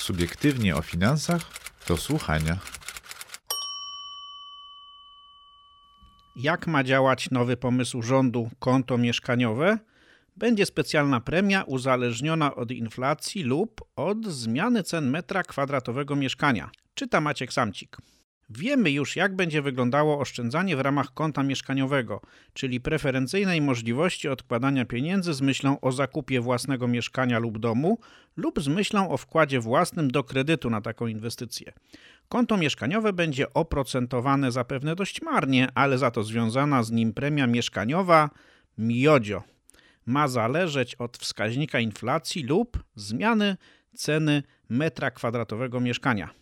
Subiektywnie o finansach do słuchania. Jak ma działać nowy pomysł rządu konto mieszkaniowe? Będzie specjalna premia uzależniona od inflacji lub od zmiany cen metra kwadratowego mieszkania. Czyta Maciek Samcik. Wiemy już, jak będzie wyglądało oszczędzanie w ramach konta mieszkaniowego, czyli preferencyjnej możliwości odkładania pieniędzy z myślą o zakupie własnego mieszkania lub domu, lub z myślą o wkładzie własnym do kredytu na taką inwestycję. Konto mieszkaniowe będzie oprocentowane zapewne dość marnie, ale za to związana z nim premia mieszkaniowa miodzio ma zależeć od wskaźnika inflacji lub zmiany ceny metra kwadratowego mieszkania.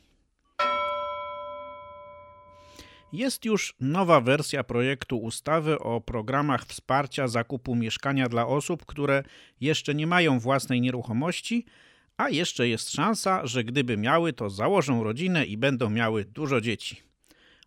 Jest już nowa wersja projektu ustawy o programach wsparcia zakupu mieszkania dla osób, które jeszcze nie mają własnej nieruchomości, a jeszcze jest szansa, że gdyby miały, to założą rodzinę i będą miały dużo dzieci.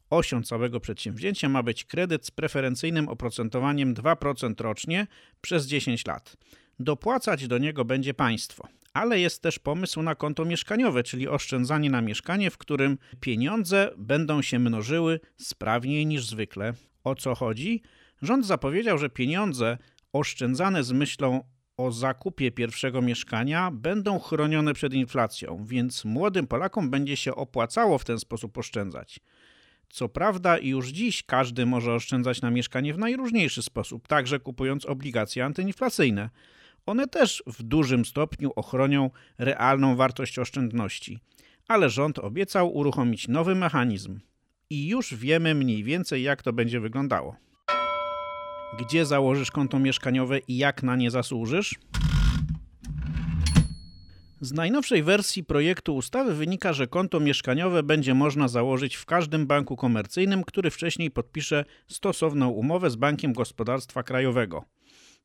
Osią całego przedsięwzięcia ma być kredyt z preferencyjnym oprocentowaniem 2% rocznie przez 10 lat. Dopłacać do niego będzie państwo. Ale jest też pomysł na konto mieszkaniowe, czyli oszczędzanie na mieszkanie, w którym pieniądze będą się mnożyły sprawniej niż zwykle. O co chodzi? Rząd zapowiedział, że pieniądze oszczędzane z myślą o zakupie pierwszego mieszkania będą chronione przed inflacją, więc młodym Polakom będzie się opłacało w ten sposób oszczędzać. Co prawda, już dziś każdy może oszczędzać na mieszkanie w najróżniejszy sposób, także kupując obligacje antyinflacyjne. One też w dużym stopniu ochronią realną wartość oszczędności. Ale rząd obiecał uruchomić nowy mechanizm. I już wiemy mniej więcej, jak to będzie wyglądało. Gdzie założysz konto mieszkaniowe i jak na nie zasłużysz? Z najnowszej wersji projektu ustawy wynika, że konto mieszkaniowe będzie można założyć w każdym banku komercyjnym, który wcześniej podpisze stosowną umowę z Bankiem Gospodarstwa Krajowego.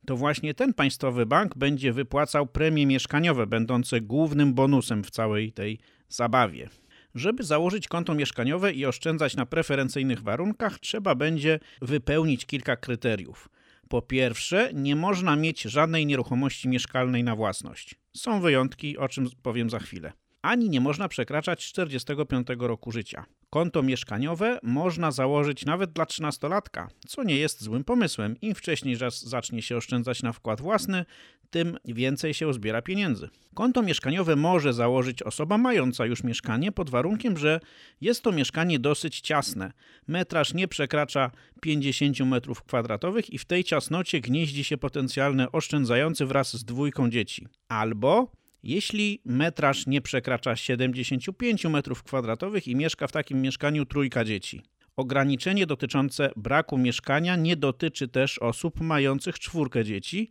To właśnie ten państwowy bank będzie wypłacał premie mieszkaniowe, będące głównym bonusem w całej tej zabawie. Żeby założyć konto mieszkaniowe i oszczędzać na preferencyjnych warunkach, trzeba będzie wypełnić kilka kryteriów. Po pierwsze, nie można mieć żadnej nieruchomości mieszkalnej na własność. Są wyjątki, o czym powiem za chwilę. Ani nie można przekraczać 45 roku życia. Konto mieszkaniowe można założyć nawet dla 13-latka, co nie jest złym pomysłem. Im wcześniej zacznie się oszczędzać na wkład własny, tym więcej się uzbiera pieniędzy. Konto mieszkaniowe może założyć osoba mająca już mieszkanie pod warunkiem, że jest to mieszkanie dosyć ciasne. Metraż nie przekracza 50 m2 i w tej ciasnocie gnieździ się potencjalny oszczędzający wraz z dwójką dzieci. Albo jeśli metraż nie przekracza 75 m2 i mieszka w takim mieszkaniu trójka dzieci. Ograniczenie dotyczące braku mieszkania nie dotyczy też osób mających czwórkę dzieci,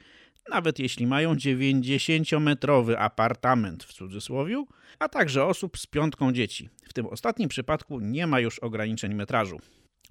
nawet jeśli mają 90-metrowy apartament w cudzysłowie, a także osób z piątką dzieci. W tym ostatnim przypadku nie ma już ograniczeń metrażu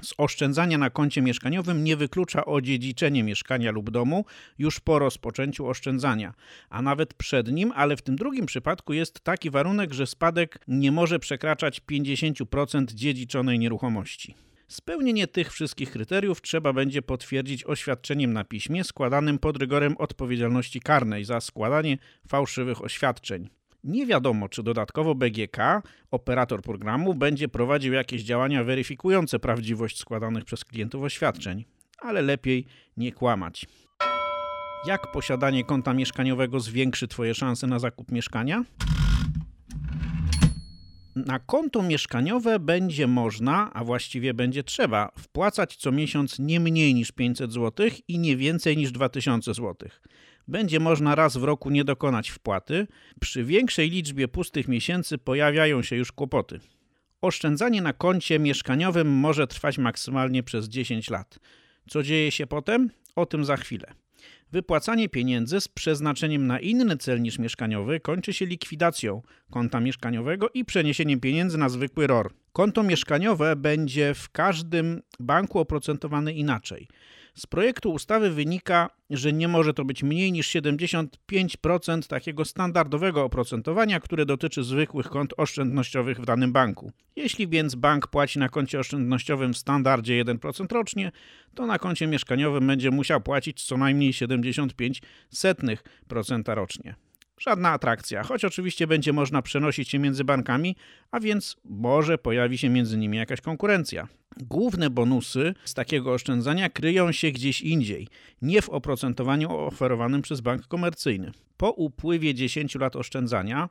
z oszczędzania na koncie mieszkaniowym nie wyklucza odziedziczenie mieszkania lub domu już po rozpoczęciu oszczędzania, a nawet przed nim, ale w tym drugim przypadku jest taki warunek, że spadek nie może przekraczać 50% dziedziczonej nieruchomości. Spełnienie tych wszystkich kryteriów trzeba będzie potwierdzić oświadczeniem na piśmie składanym pod rygorem odpowiedzialności karnej za składanie fałszywych oświadczeń. Nie wiadomo, czy dodatkowo BGK, operator programu, będzie prowadził jakieś działania weryfikujące prawdziwość składanych przez klientów oświadczeń, ale lepiej nie kłamać. Jak posiadanie konta mieszkaniowego zwiększy Twoje szanse na zakup mieszkania? Na konto mieszkaniowe będzie można, a właściwie będzie trzeba, wpłacać co miesiąc nie mniej niż 500 zł i nie więcej niż 2000 zł będzie można raz w roku nie dokonać wpłaty. Przy większej liczbie pustych miesięcy pojawiają się już kłopoty. Oszczędzanie na koncie mieszkaniowym może trwać maksymalnie przez 10 lat. Co dzieje się potem? O tym za chwilę. Wypłacanie pieniędzy z przeznaczeniem na inny cel niż mieszkaniowy kończy się likwidacją konta mieszkaniowego i przeniesieniem pieniędzy na zwykły ROR. Konto mieszkaniowe będzie w każdym banku oprocentowane inaczej. Z projektu ustawy wynika, że nie może to być mniej niż 75% takiego standardowego oprocentowania, które dotyczy zwykłych kont oszczędnościowych w danym banku. Jeśli więc bank płaci na koncie oszczędnościowym w standardzie 1% rocznie, to na koncie mieszkaniowym będzie musiał płacić co najmniej 75% rocznie. Żadna atrakcja, choć oczywiście będzie można przenosić się między bankami, a więc może pojawi się między nimi jakaś konkurencja. Główne bonusy z takiego oszczędzania kryją się gdzieś indziej, nie w oprocentowaniu oferowanym przez bank komercyjny. Po upływie 10 lat oszczędzania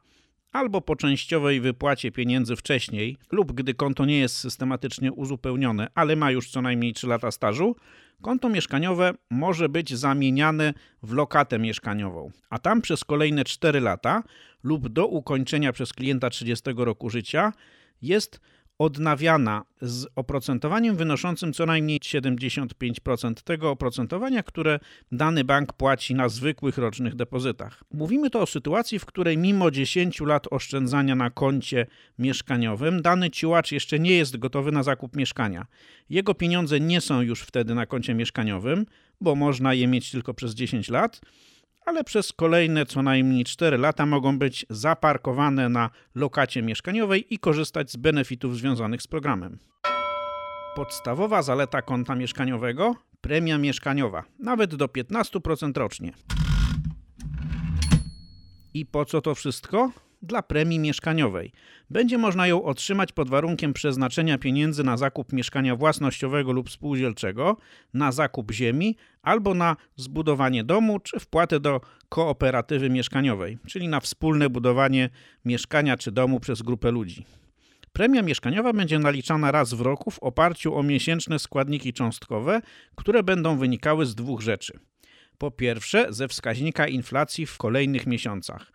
albo po częściowej wypłacie pieniędzy wcześniej, lub gdy konto nie jest systematycznie uzupełnione, ale ma już co najmniej 3 lata stażu, konto mieszkaniowe może być zamieniane w lokatę mieszkaniową, a tam przez kolejne 4 lata lub do ukończenia przez klienta 30 roku życia jest odnawiana z oprocentowaniem wynoszącym co najmniej 75% tego oprocentowania, które dany bank płaci na zwykłych rocznych depozytach. Mówimy to o sytuacji, w której mimo 10 lat oszczędzania na koncie mieszkaniowym, dany ciułacz jeszcze nie jest gotowy na zakup mieszkania. Jego pieniądze nie są już wtedy na koncie mieszkaniowym, bo można je mieć tylko przez 10 lat ale przez kolejne co najmniej 4 lata mogą być zaparkowane na lokacie mieszkaniowej i korzystać z benefitów związanych z programem. Podstawowa zaleta konta mieszkaniowego premia mieszkaniowa, nawet do 15% rocznie. I po co to wszystko? Dla premii mieszkaniowej. Będzie można ją otrzymać pod warunkiem przeznaczenia pieniędzy na zakup mieszkania własnościowego lub spółdzielczego, na zakup ziemi albo na zbudowanie domu czy wpłatę do kooperatywy mieszkaniowej, czyli na wspólne budowanie mieszkania czy domu przez grupę ludzi. Premia mieszkaniowa będzie naliczana raz w roku w oparciu o miesięczne składniki cząstkowe, które będą wynikały z dwóch rzeczy. Po pierwsze, ze wskaźnika inflacji w kolejnych miesiącach –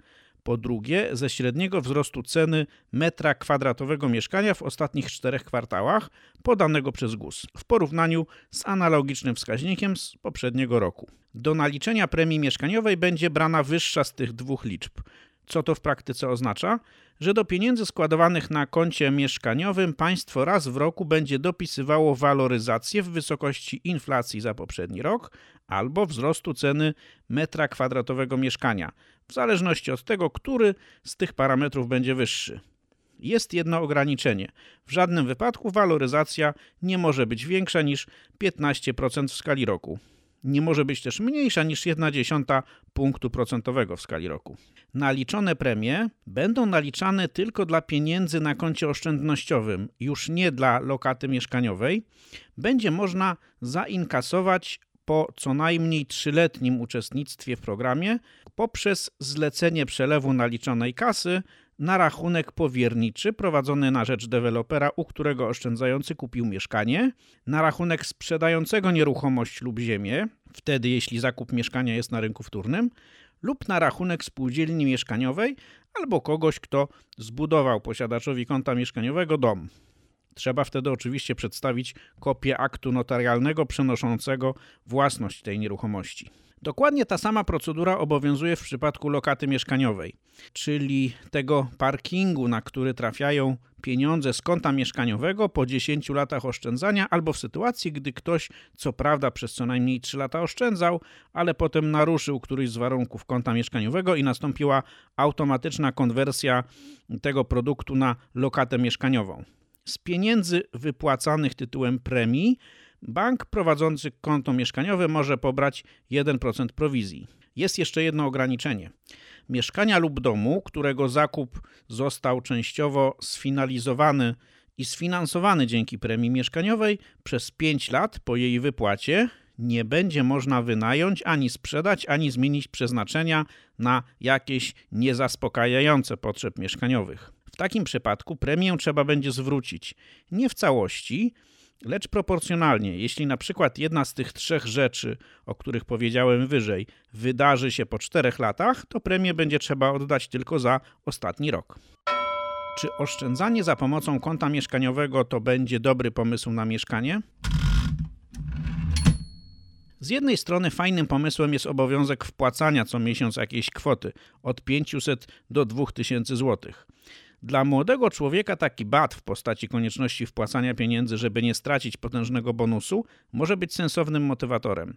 po drugie, ze średniego wzrostu ceny metra kwadratowego mieszkania w ostatnich czterech kwartałach podanego przez GUS w porównaniu z analogicznym wskaźnikiem z poprzedniego roku. Do naliczenia premii mieszkaniowej będzie brana wyższa z tych dwóch liczb. Co to w praktyce oznacza? Że do pieniędzy składowanych na koncie mieszkaniowym państwo raz w roku będzie dopisywało waloryzację w wysokości inflacji za poprzedni rok albo wzrostu ceny metra kwadratowego mieszkania, w zależności od tego, który z tych parametrów będzie wyższy. Jest jedno ograniczenie. W żadnym wypadku waloryzacja nie może być większa niż 15% w skali roku nie może być też mniejsza niż 1,1 punktu procentowego w skali roku. Naliczone premie będą naliczane tylko dla pieniędzy na koncie oszczędnościowym, już nie dla lokaty mieszkaniowej. Będzie można zainkasować po co najmniej trzyletnim uczestnictwie w programie poprzez zlecenie przelewu naliczonej kasy na rachunek powierniczy prowadzony na rzecz dewelopera, u którego oszczędzający kupił mieszkanie, na rachunek sprzedającego nieruchomość lub ziemię, wtedy jeśli zakup mieszkania jest na rynku wtórnym, lub na rachunek spółdzielni mieszkaniowej albo kogoś, kto zbudował posiadaczowi konta mieszkaniowego dom. Trzeba wtedy oczywiście przedstawić kopię aktu notarialnego przenoszącego własność tej nieruchomości. Dokładnie ta sama procedura obowiązuje w przypadku lokaty mieszkaniowej, czyli tego parkingu, na który trafiają pieniądze z konta mieszkaniowego po 10 latach oszczędzania, albo w sytuacji, gdy ktoś co prawda przez co najmniej 3 lata oszczędzał, ale potem naruszył któryś z warunków konta mieszkaniowego i nastąpiła automatyczna konwersja tego produktu na lokatę mieszkaniową. Z pieniędzy wypłacanych tytułem premii bank prowadzący konto mieszkaniowe może pobrać 1% prowizji. Jest jeszcze jedno ograniczenie. Mieszkania lub domu, którego zakup został częściowo sfinalizowany i sfinansowany dzięki premii mieszkaniowej przez 5 lat po jej wypłacie, nie będzie można wynająć, ani sprzedać, ani zmienić przeznaczenia na jakieś niezaspokajające potrzeb mieszkaniowych. W takim przypadku premię trzeba będzie zwrócić nie w całości, lecz proporcjonalnie. Jeśli na przykład jedna z tych trzech rzeczy, o których powiedziałem wyżej, wydarzy się po czterech latach, to premię będzie trzeba oddać tylko za ostatni rok. Czy oszczędzanie za pomocą konta mieszkaniowego to będzie dobry pomysł na mieszkanie? Z jednej strony fajnym pomysłem jest obowiązek wpłacania co miesiąc jakiejś kwoty od 500 do 2000 zł. Dla młodego człowieka taki bat w postaci konieczności wpłacania pieniędzy, żeby nie stracić potężnego bonusu, może być sensownym motywatorem.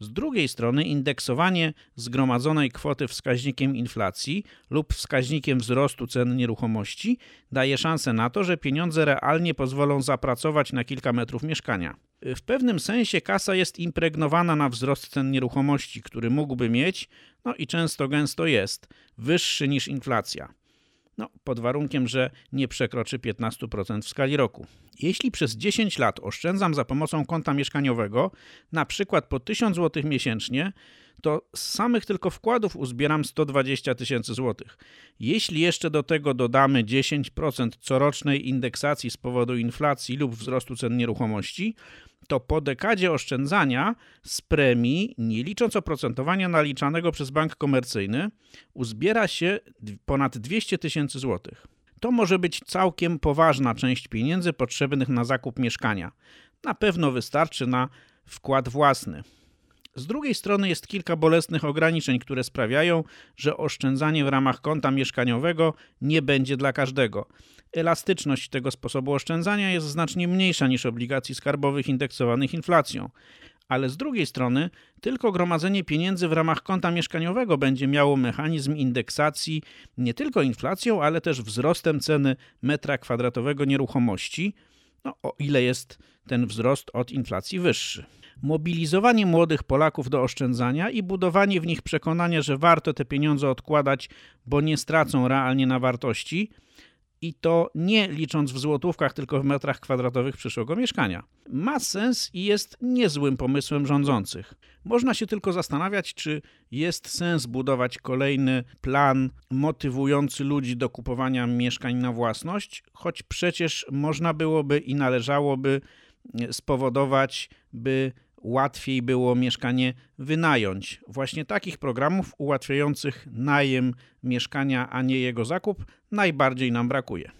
Z drugiej strony indeksowanie zgromadzonej kwoty wskaźnikiem inflacji lub wskaźnikiem wzrostu cen nieruchomości daje szansę na to, że pieniądze realnie pozwolą zapracować na kilka metrów mieszkania. W pewnym sensie kasa jest impregnowana na wzrost cen nieruchomości, który mógłby mieć, no i często gęsto jest, wyższy niż inflacja. No, pod warunkiem, że nie przekroczy 15% w skali roku. Jeśli przez 10 lat oszczędzam za pomocą konta mieszkaniowego, na przykład po 1000 zł miesięcznie, to z samych tylko wkładów uzbieram 120 tysięcy złotych. Jeśli jeszcze do tego dodamy 10% corocznej indeksacji z powodu inflacji lub wzrostu cen nieruchomości, to po dekadzie oszczędzania z premii, nie licząc oprocentowania naliczanego przez bank komercyjny, uzbiera się ponad 200 tysięcy złotych. To może być całkiem poważna część pieniędzy potrzebnych na zakup mieszkania. Na pewno wystarczy na wkład własny. Z drugiej strony jest kilka bolesnych ograniczeń, które sprawiają, że oszczędzanie w ramach konta mieszkaniowego nie będzie dla każdego. Elastyczność tego sposobu oszczędzania jest znacznie mniejsza niż obligacji skarbowych indeksowanych inflacją. Ale z drugiej strony, tylko gromadzenie pieniędzy w ramach konta mieszkaniowego będzie miało mechanizm indeksacji nie tylko inflacją, ale też wzrostem ceny metra kwadratowego nieruchomości, no, o ile jest ten wzrost od inflacji wyższy. Mobilizowanie młodych Polaków do oszczędzania i budowanie w nich przekonania, że warto te pieniądze odkładać, bo nie stracą realnie na wartości, i to nie licząc w złotówkach, tylko w metrach kwadratowych przyszłego mieszkania. Ma sens i jest niezłym pomysłem rządzących. Można się tylko zastanawiać, czy jest sens budować kolejny plan motywujący ludzi do kupowania mieszkań na własność, choć przecież można byłoby i należałoby spowodować, by łatwiej było mieszkanie wynająć. Właśnie takich programów ułatwiających najem mieszkania, a nie jego zakup, najbardziej nam brakuje.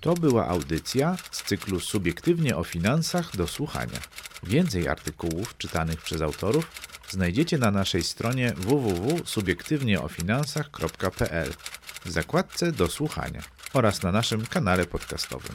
To była audycja z cyklu Subiektywnie o finansach do słuchania. Więcej artykułów czytanych przez autorów znajdziecie na naszej stronie www.subiektywnieofinansach.pl w zakładce do słuchania oraz na naszym kanale podcastowym.